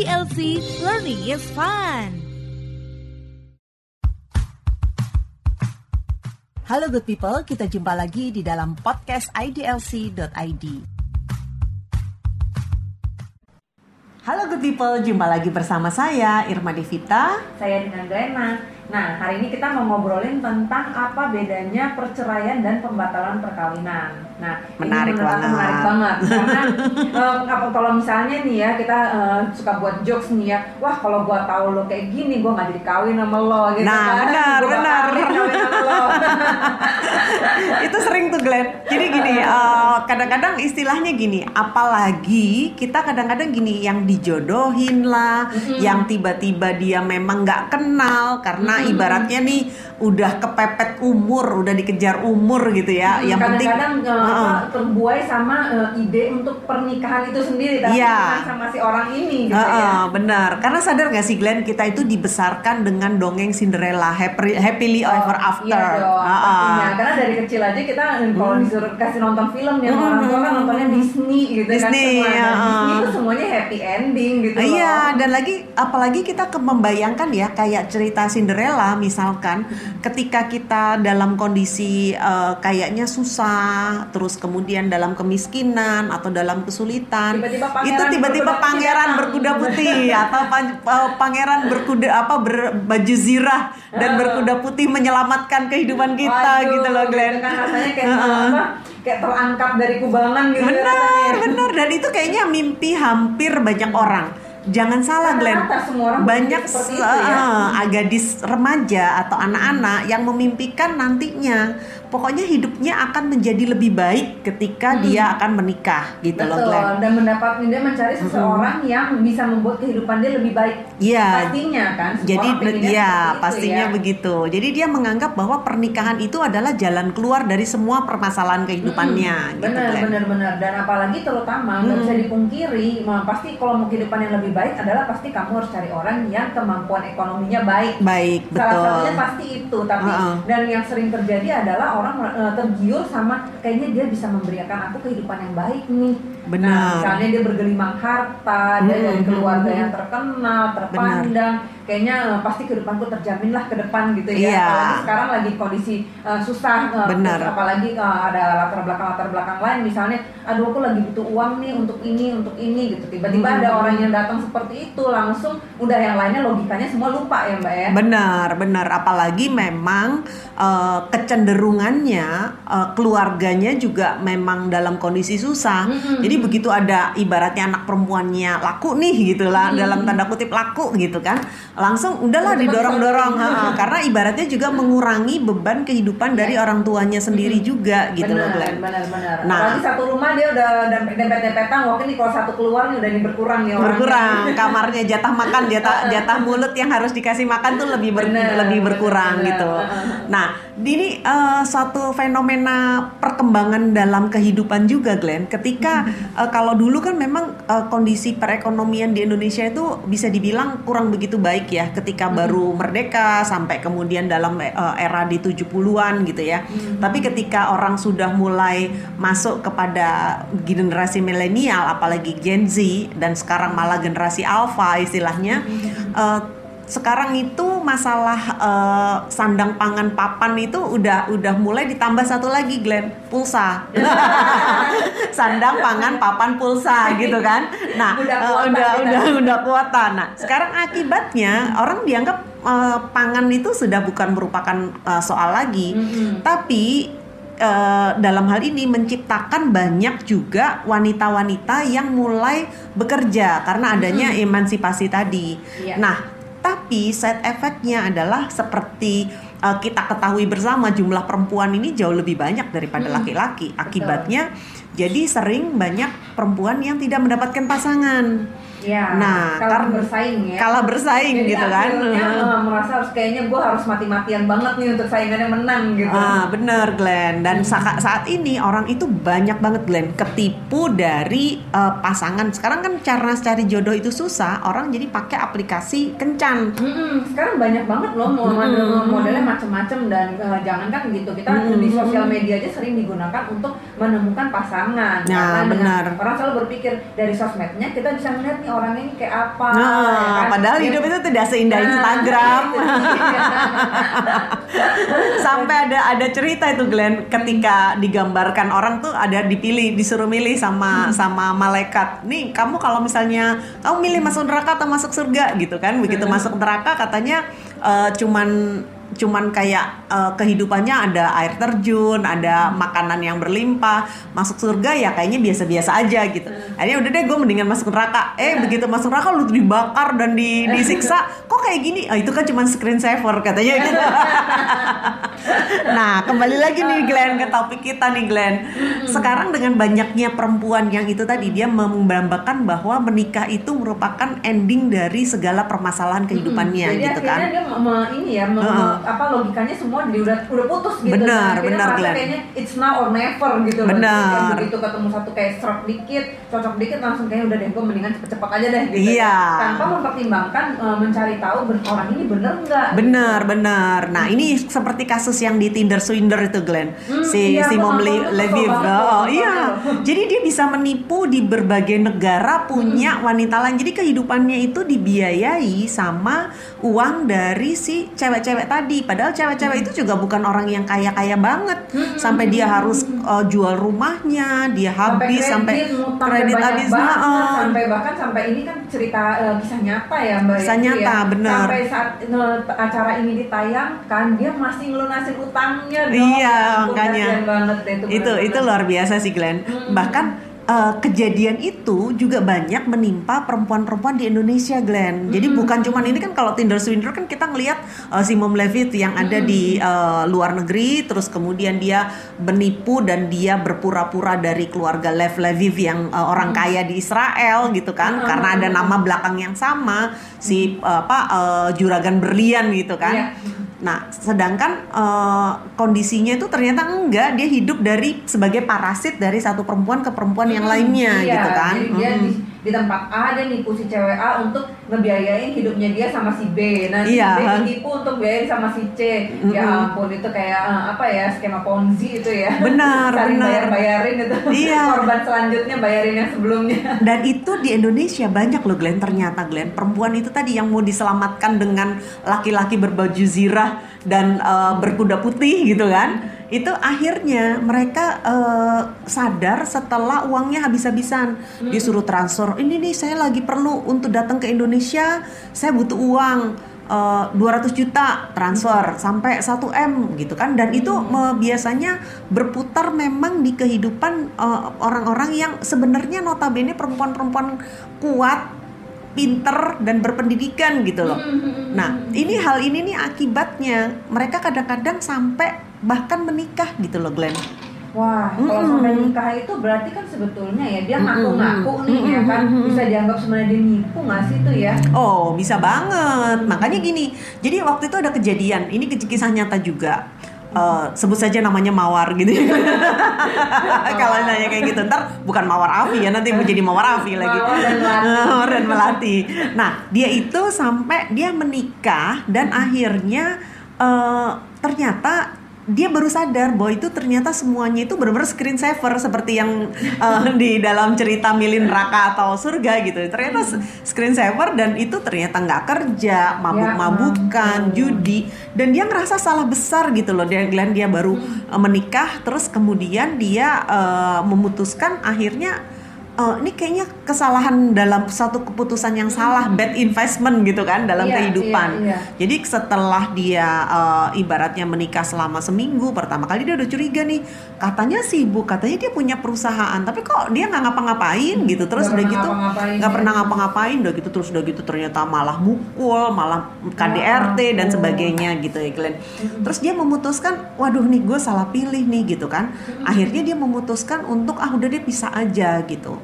IDLC Learning is Fun. Halo good people, kita jumpa lagi di dalam podcast idlc.id. Halo good people, jumpa lagi bersama saya Irma Devita. Saya dengan Glenna. Nah, hari ini kita mau ngobrolin tentang apa bedanya perceraian dan pembatalan perkawinan. Nah, Menarik ini banget. Menarik banget karena apa kalau misalnya nih ya kita eh, suka buat jokes nih ya, wah kalau gua tahu lo kayak gini, gua nggak jadi kawin sama lo gitu Nah, kan. benar, Gua benar. Itu sering tuh Glenn. Jadi gini, eh, kadang-kadang istilahnya gini, apalagi kita kadang-kadang gini yang dijodohin lah, yang tiba-tiba dia memang nggak kenal karena ibaratnya nih udah kepepet umur, udah dikejar umur gitu ya. yang penting kadang-kadang eh, Heeh. apa, terbuai sama eh, ide untuk pernikahan itu sendiri tapi Iya. bukan sama si orang ini gitu Heeh, ya. benar. Karena sadar gak sih Glenn, kita itu dibesarkan dengan dongeng Cinderella, happy, happily ever after. Iya dong, Heeh. pastinya. Karena dari kecil aja kita eh, kalau disuruh kasih nonton film ya sama orang tua kan nontonnya Disney gitu Disney, kan semua. ya. Dan Disney itu semuanya happy ending gitu loh. Iya, dan lagi apalagi kita ke membayangkan ya kayak cerita Cinderella misalkan ketika kita dalam kondisi eh, kayaknya susah, terus kemudian dalam kemiskinan atau dalam kesulitan, Tiba-tiba pangeran itu tiba-tiba pangeran berkuda putih atau eh, pangeran berkuda apa berbaju zirah dan berkuda putih menyelamatkan kehidupan kita Waduh, gitu loh Glenn. kan rasanya kayak apa? Kayak terangkat dari kubangan gitu Benar, rasanya. benar dan itu kayaknya mimpi hampir banyak orang. Jangan salah Glenn, semua orang banyak se- ya. eh, gadis remaja atau anak-anak yang memimpikan nantinya pokoknya hidupnya akan menjadi lebih baik ketika dia akan menikah gitu loh Betul, Glenn. dan mendapat dia mencari seseorang yang bisa membuat kehidupan dia lebih baik. Iya. Pastinya kan. semua Jadi ya itu pastinya ya. begitu. Jadi dia menganggap bahwa pernikahan itu adalah jalan keluar dari semua permasalahan kehidupannya. gitu, benar Glenn. benar benar dan apalagi terutama nggak bisa dipungkiri pasti kalau mau kehidupan yang lebih baik adalah pasti kamu harus cari orang yang kemampuan ekonominya baik Baik, salah betul. satunya pasti itu tapi Heeh. dan yang sering terjadi adalah orang eh, tergiur sama kayaknya dia bisa memberikan aku kehidupan yang baik nih Benar. nah misalnya dia bergelimang harta dia Hmm, dari keluarga hmm, yang terkenal terpandang kayaknya eh, pasti kehidupanku terjamin lah ke depan gitu ya apalagi sekarang lagi kondisi eh, susah eh, Benar. apalagi eh, ada latar belakang latar belakang lain misalnya aduh aku lagi butuh uang nih untuk ini untuk ini gitu tiba-tiba Hmm. ada orang yang datang seperti itu langsung udah yang lainnya logikanya semua lupa ya mbak ya Benar, benar. Apalagi memang eh, kecenderungannya eh, keluarganya juga memang dalam kondisi susah. Mm-mm. Jadi begitu ada ibaratnya anak perempuannya laku nih gitu lah dalam tanda kutip laku gitu kan, langsung udahlah didorong-dorong. karena ibaratnya juga mengurangi beban kehidupan dari orang tuanya sendiri juga gitu loh benar, Glenn. benar benar. Nah. apalagi satu rumah dia udah dempet dempetan wah ini kalau satu keluar nih udah berkurang nih orangnya. berkurang kamarnya jatah makan jatah jatah mulut yang harus dikasih makan tuh lebih ber- Bener, lebih berkurang bener, gitu. Nah, ini eh, suatu fenomena perkembangan dalam kehidupan juga Glenn. Ketika eh, kalau dulu kan memang eh, kondisi perekonomian di Indonesia itu bisa dibilang kurang begitu baik ya ketika baru merdeka sampai kemudian dalam eh, era di 70-an gitu ya. Tapi ketika orang sudah mulai masuk kepada generasi milenial apalagi Gen Z dan sekarang malah generasi alpha istilahnya eh, sekarang itu masalah eh, sandang pangan papan itu udah udah mulai ditambah satu lagi Glenn pulsa sandang pangan papan pulsa gitu kan nah Udah eh, kuota udah kita. udah udah kuota nah sekarang akibatnya orang dianggap eh, pangan itu sudah bukan merupakan eh, soal lagi Mm-mm. tapi eh, dalam hal ini menciptakan banyak juga wanita-wanita yang mulai bekerja karena adanya emansipasi tadi. Iya. Nah, tapi side efeknya adalah seperti eh, kita ketahui bersama jumlah perempuan ini jauh lebih banyak daripada Hmm, laki-laki. Akibatnya jadi sering banyak perempuan yang tidak mendapatkan pasangan. Ya, Nah, kalah karena- bersaing ya. kalah bersaing Jadi gitu kan. eh, merasa harus kayaknya gue harus mati-matian banget nih untuk saingannya menang gitu. Ah, bener Glenn. Dan sa- saat ini orang itu banyak banget Glenn ketipu dari eh, pasangan. Sekarang kan cara cari jodoh itu susah. Orang jadi pakai aplikasi kencan. Mm-mm, sekarang banyak banget loh model modelnya macam-macam dan eh, jangan kan gitu kita di sosial media aja sering digunakan untuk menemukan pasangan Nah, dengan- benar. orang selalu berpikir dari sosmednya kita bisa melihat nih orang ini kayak apa. Nah, ya kan? padahal Dia- hidup itu tidak seindah Nah, Instagram. itu. Sampai ada ada cerita itu Glenn ketika digambarkan orang tuh ada dipilih disuruh milih sama sama malaikat. Nih kamu kalau misalnya kamu milih masuk neraka atau masuk surga gitu kan. Begitu masuk neraka katanya eh, cuman cuman kayak eh, kehidupannya ada air terjun, ada makanan yang berlimpah. Masuk surga ya kayaknya biasa-biasa aja gitu. Akhirnya udah deh gue mendingan masuk neraka. Eh begitu masuk neraka lu dibakar dan di, disiksa. Kok kayak gini? Ah, itu kan cuman screen saver katanya gitu. nah kembali lagi nih Glenn ke topik kita nih Glenn. Sekarang dengan banyaknya perempuan yang itu tadi dia menggambarkan bahwa menikah itu merupakan ending dari segala permasalahan kehidupannya Jadi gitu kan. dia me- ini ya, me- me- apa logikanya semua udah udah putus gitu. Benar, akhirnya benar, Glenn. Kayaknya it's now or never gitu. Benar. Begitu ketemu satu kayak stroke dikit, cocok dikit langsung kayaknya udah deh gue mendingan cepet-cepet aja deh gitu. Iya. Tanpa mempertimbangkan eh, mencari tahu orang ini bener nggak. Bener bener. Nah ini seperti kasus yang di Tinder Swinder itu Glenn, Hmm, si iya, si Mom Le- Levy. Oh nontonnya iya. Jadi dia bisa menipu di berbagai negara punya Hmm. wanita lain. Jadi kehidupannya itu dibiayai sama uang dari si cewek-cewek tadi. Padahal cewek-cewek Hmm. itu juga bukan orang yang kaya-kaya banget. Sampai dia harus uh, jual rumahnya, dia habis sampai kredit, ngutang kredit habis. banget, Heeh. sampai bahkan sampai ini kan cerita kisah nyata ya mbak Kisah Yati nyata, ya. bener. sampai saat acara ini ditayangkan dia masih ngelunasin utangnya dong Iya, makanya. banget deh itu itu itu luar biasa sih Glenn Hmm. bahkan eh, kejadian itu juga banyak menimpa perempuan-perempuan di Indonesia Glenn jadi Hmm. bukan cuman ini kan kalau Tinder Swindler kan kita ngelihat eh, si Mom Levitt yang ada di Hmm. eh, luar negeri terus kemudian dia menipu dan dia berpura-pura dari keluarga Lev Leviv yang eh, orang kaya di Israel gitu kan Hmm. karena ada nama belakang yang sama si eh, apa eh, juragan berlian gitu kan Iya. Nah, sedangkan eh, kondisinya itu ternyata enggak, dia hidup dari sebagai parasit dari satu perempuan ke perempuan yang lainnya Iya, gitu kan. Jadi dia Mm-mm. Di, tempat A dia nipu si cewek A untuk ngebiayain hidupnya dia sama si B. Nah, si Iya. B ditipu untuk biayain sama si C. Ya Mm-mm. ampun itu kayak eh, apa ya skema ponzi itu ya. Benar, Saling benar. bayar-bayarin itu. Iya. Korban selanjutnya bayarin yang sebelumnya. Dan itu di Indonesia banyak loh Glenn ternyata Glenn perempuan itu tadi yang mau diselamatkan dengan laki-laki berbaju zirah dan eh, berkuda putih gitu kan. Itu akhirnya mereka eh, sadar setelah uangnya habis-habisan. Disuruh transfer. Ini nih saya lagi perlu untuk datang ke Indonesia, saya butuh uang. eh, 200 juta transfer sampai 1 M gitu kan dan itu eh, biasanya berputar memang di kehidupan eh, orang-orang yang sebenarnya notabene perempuan-perempuan kuat pinter dan berpendidikan gitu loh. Nah, ini hal ini nih akibatnya mereka kadang-kadang sampai bahkan menikah gitu loh, Glenn. Wah, kalau Mm-mm. sampai nikah itu berarti kan sebetulnya ya dia ngaku-ngaku nih ya kan bisa dianggap sebenarnya dia nipu nggak sih itu ya? Oh, bisa banget. Makanya gini. Jadi waktu itu ada kejadian. Ini kis- kisah nyata juga. Eh, sebut saja namanya Mawar gitu. Kalau nanya kayak gitu, ntar bukan Mawar Afi ya, nanti mau jadi Mawar Afi lagi. Mawar dan Melati. Nah, dia itu sampai dia menikah dan akhirnya eh, ternyata dia baru sadar bahwa itu ternyata semuanya itu benar-benar screen saver seperti yang eh, di dalam cerita milin neraka atau surga gitu. Ternyata s- screen saver dan itu ternyata nggak kerja, mabuk-mabukan, ampun. judi dan dia ngerasa salah besar gitu loh. Dia Glenn dia baru eh, menikah terus kemudian dia eh, memutuskan akhirnya eh, ini kayaknya kesalahan dalam satu keputusan yang salah, bad investment gitu kan dalam Iya, kehidupan. iya, iya. Jadi setelah dia eh, ibaratnya menikah selama seminggu, pertama kali dia udah curiga nih, katanya sibuk, katanya dia punya perusahaan, tapi kok dia nggak ngapa-ngapain gitu. Terus Nggak udah gitu nggak ya. pernah ngapa-ngapain, udah gitu terus udah gitu ternyata malah mukul, malah KDRT dan ampun. sebagainya gitu ya Glenn. Terus dia memutuskan, waduh nih gue salah pilih nih gitu kan. Akhirnya dia memutuskan untuk ah udah dia pisah aja gitu.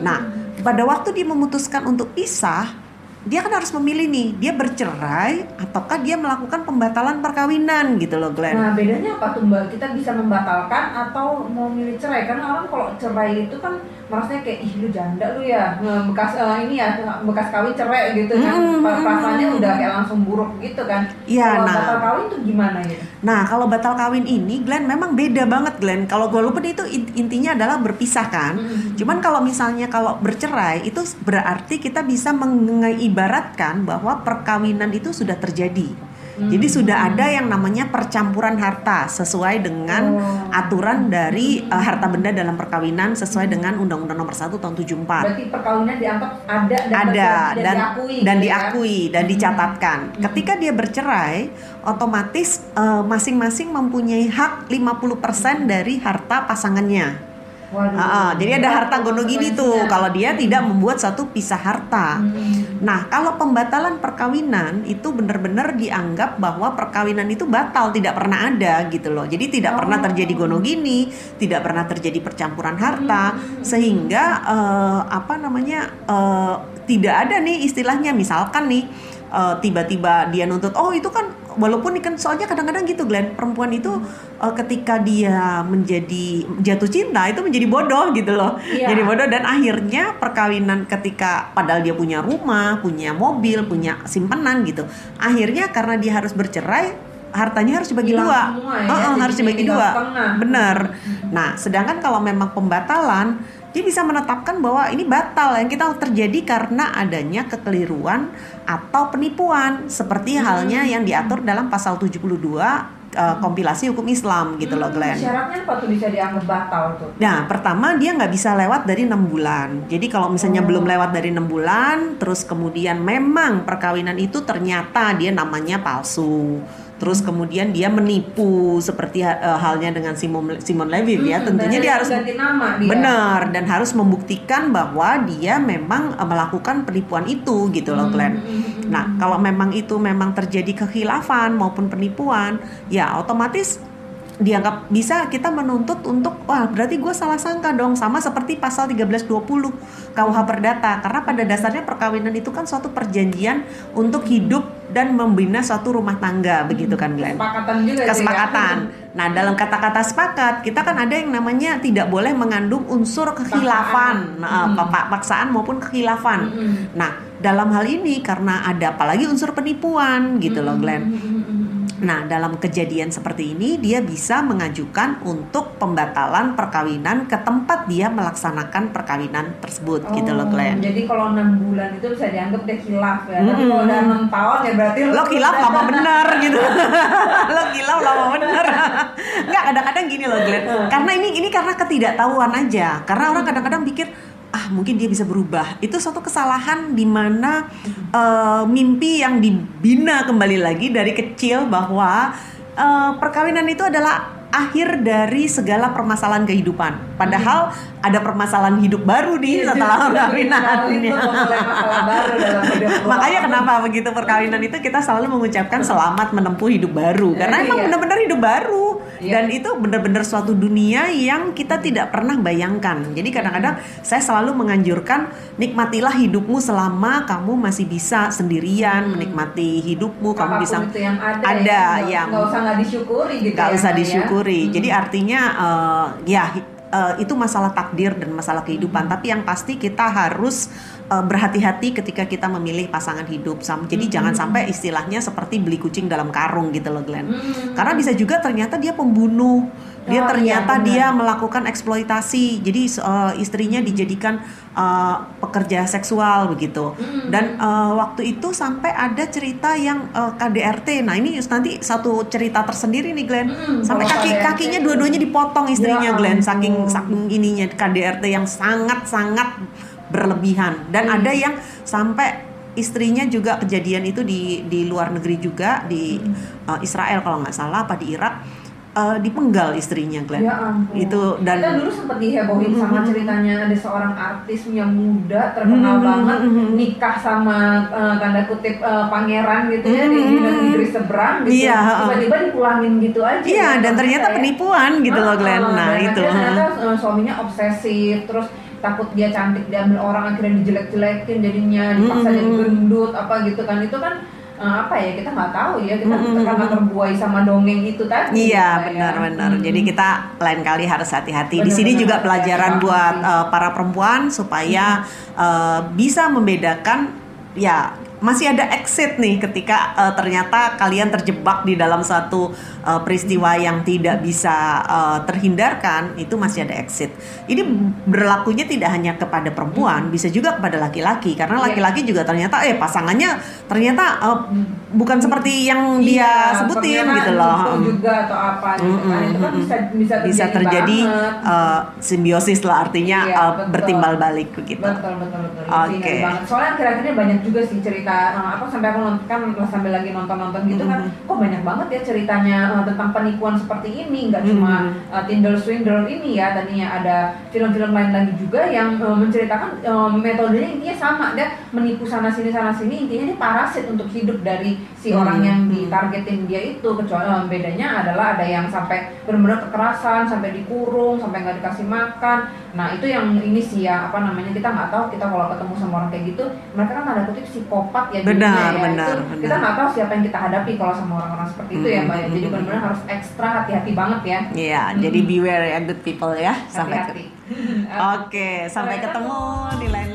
Nah, pada waktu dia memutuskan untuk pisah, dia kan harus memilih nih, dia bercerai ataukah dia melakukan pembatalan perkawinan gitu loh Glenn. Nah bedanya apa tuh mbak? Kita bisa membatalkan atau mau milih cerai? Karena orang kalau cerai itu kan maksudnya kayak ih lu janda lu ya bekas eh, ini ya bekas kawin cerai gitu kan Hmm. Perasaannya udah kayak langsung buruk gitu kan Iya, kalau nah. batal kawin tuh gimana ya Nah, kalau batal kawin ini, Glenn memang beda banget, Glenn. Kalau walaupun itu in- intinya adalah berpisah kan. Mm-mm. Cuman kalau misalnya kalau bercerai itu berarti kita bisa mengibaratkan bahwa perkawinan itu sudah terjadi. Jadi Hmm. sudah ada yang namanya percampuran harta sesuai dengan Oh. aturan dari uh, harta benda dalam perkawinan sesuai dengan Undang-Undang Nomor 1 Tahun 74 berarti perkawinan dianggap ada dan ada terjadi dan diakui dan gitu ya? diakui dan Hmm. dicatatkan. Ketika dia bercerai, otomatis eh, masing-masing mempunyai hak 50% dari harta pasangannya. Waduh. Ah, jadi ada harta gono gini tuh kalau dia tidak membuat satu pisah harta. Hmm. Nah, kalau pembatalan perkawinan itu benar-benar dianggap bahwa perkawinan itu batal, tidak pernah ada gitu loh. Jadi tidak pernah Oh. terjadi gono gini, tidak pernah terjadi percampuran harta, sehingga eh, apa namanya eh, tidak ada nih istilahnya misalkan nih eh, tiba-tiba dia nuntut, oh itu kan walaupun kan soalnya kadang-kadang gitu Glenn, perempuan itu eh, ketika dia menjadi jatuh cinta itu menjadi bodoh gitu loh, Iya. jadi bodoh dan akhirnya perkawinan ketika padahal dia punya rumah, punya mobil, punya simpenan gitu. Akhirnya karena dia harus bercerai, hartanya harus dibagi Hilang dua. semua ya, jadinya harus dibagi dua. setengah. Bener. Nah, sedangkan kalau memang pembatalan, dia bisa menetapkan bahwa ini batal yang kita terjadi karena adanya kekeliruan atau penipuan seperti Hmm. halnya yang diatur dalam pasal 72 eh, kompilasi hukum Islam gitu loh Hmm, Glenn. Syaratnya apa tuh bisa dianggap batal tuh? Nah, pertama dia nggak bisa lewat dari enam bulan. Jadi kalau misalnya Oh. belum lewat dari enam bulan, terus kemudian memang perkawinan itu ternyata dia namanya palsu. Terus Hmm. kemudian dia menipu seperti eh, halnya dengan Simon Simon Levy ya. Hmm, Tentunya dan dia harus ganti nama dia. benar dan harus membuktikan bahwa dia memang eh, melakukan penipuan itu gitu loh, Hmm, Glenn. hmm, hmm. Nah, kalau memang itu memang terjadi kekhilafan maupun penipuan, ya otomatis dianggap bisa kita menuntut untuk wah berarti gue salah sangka dong sama seperti pasal 1320 KUH Perdata karena pada dasarnya perkawinan itu kan suatu perjanjian untuk hidup dan membina suatu rumah tangga begitu kan Glenn Kesepakatan juga ya. kesepakatan. Nah, dalam kata-kata sepakat, kita kan ada yang namanya tidak boleh mengandung unsur kekhilafan, Paksaan. nah, Hmm. pa- paksaan maupun kekhilafan. Hmm. Nah, dalam hal ini karena ada apalagi unsur penipuan gitu loh, Glenn. hmm, hmm, hmm, hmm. Nah, dalam kejadian seperti ini dia bisa mengajukan untuk pembatalan perkawinan ke tempat dia melaksanakan perkawinan tersebut gitu loh, Oh, Glenn. Jadi kalau enam bulan itu bisa dianggap dia khilaf ya. Tapi Mm-mm. kalau udah enam tahun ya berarti lo kilaf lama bener gitu lo kilaf lama bener nggak kadang-kadang gini loh Glenn karena ini ini karena ketidaktahuan aja karena orang kadang-kadang pikir ah mungkin dia bisa berubah. Itu suatu kesalahan di mana eh, mimpi yang dibina kembali lagi dari kecil bahwa eh, perkawinan itu adalah akhir dari segala permasalahan kehidupan. Padahal ada permasalahan hidup baru nih Iya, setelah perkawinan. Makanya kenapa begitu perkawinan itu kita selalu mengucapkan selamat menempuh hidup baru. Karena emang Iya. benar-benar hidup baru Iya. dan itu benar-benar suatu dunia yang kita tidak pernah bayangkan. Jadi kadang-kadang saya selalu menganjurkan nikmatilah hidupmu selama kamu masih bisa sendirian menikmati hidupmu, kamu Apa pun bisa itu yang ada, ada ya, yang nggak usah nggak disyukuri gitu nggak ya, usah ya. disyukuri. Hmm. Jadi artinya eh, ya eh, itu masalah takdir dan masalah kehidupan. Hmm. Tapi yang pasti kita harus eh, berhati-hati ketika kita memilih pasangan hidup. Jadi Hmm. jangan sampai istilahnya seperti beli kucing dalam karung gitu loh, Glenn. Hmm. Karena bisa juga ternyata dia pembunuh. Dia Oh, ternyata iya, dia melakukan eksploitasi. Jadi eh, istrinya dijadikan eh, pekerja seksual begitu. Hmm. Dan eh, waktu itu sampai ada cerita yang eh, KDRT. Nah, ini nanti satu cerita tersendiri nih, Glenn. Hmm, sampai kaki KDRT kakinya dua-duanya dipotong istrinya, Ya Glenn. Saking saking ininya KDRT yang sangat-sangat berlebihan. Dan Hmm. ada yang sampai istrinya juga kejadian itu di di luar negeri juga di Hmm. eh, Israel kalau nggak salah apa di Irak eh, dipenggal istrinya, Glenn. Ya ampun. Itu dan kita dulu sempat dihebohin sama Mm-mm. ceritanya ada seorang artis yang muda terkenal Mm-mm, banget mm-mm. nikah sama eh, tanda kutip eh, pangeran gitu ya di Mm-mm. di negeri seberang gitu. Iya. Tiba-tiba dipulangin gitu aja. Iya, ya, dan ternyata kita ya. penipuan gitu loh, Glenn. Ah, Nah, dan itu. ternyata eh, suaminya obsesif terus takut dia cantik diambil orang akhirnya dijelek-jelekin jadinya dipaksa Mm-mm. jadi gendut apa gitu kan itu kan eh, apa ya kita nggak tahu ya kita Mm-mm. karena terbuai sama dongeng itu tadi Iya gitu ya. benar-benar. Mm. Jadi kita lain kali harus hati-hati. Di sini Benar-benar juga pelajaran banget buat uh, para perempuan supaya uh, bisa membedakan ya masih ada exit nih ketika uh, ternyata kalian terjebak di dalam satu uh, peristiwa yang tidak bisa uh, terhindarkan itu masih ada exit. Ini berlakunya tidak hanya kepada perempuan, bisa juga kepada laki-laki karena Iya. laki-laki juga ternyata eh pasangannya ternyata uh, Hmm. bukan seperti yang dia Iya, sebutin gitu loh. juga atau apa gitu kan Mm-mm, itu kan mm-mm. bisa bisa terjadi, bisa terjadi banget. uh, simbiosis lah artinya Iya, uh, betul. bertimbal balik begitu. Betul betul betul. Oke. Banget. Soalnya akhir-akhir ini banyak juga sih cerita eh, apa sampai aku nonton kan sambil lagi nonton-nonton gitu kan, Mhm. kok banyak banget ya ceritanya eh, tentang penipuan seperti ini, nggak cuma Mhm. eh, Tinder swindler ini ya, tadinya ada film-film lain lagi juga yang eh, menceritakan eh, metodenya intinya sama, dia menipu sana sini sana sini, intinya ini parasit untuk hidup dari si orang Mhm. yang ditargetin dia itu. Kecuali eh, bedanya adalah ada yang sampai benar-benar kekerasan, sampai dikurung, sampai nggak dikasih makan. Nah itu yang ini sih ya apa namanya kita nggak tahu kita kalau ketemu sama orang kayak gitu mereka kan tanda kutip psikopat ya Benar, ya benar, itu benar. kita nggak tahu siapa yang kita hadapi kalau sama orang-orang seperti itu ya mbak ya. jadi Hmm. benar-benar harus ekstra hati-hati banget ya Iya, Mhm. jadi beware ya good people ya. Sampai hati-hati Oke, sampai ketemu di lain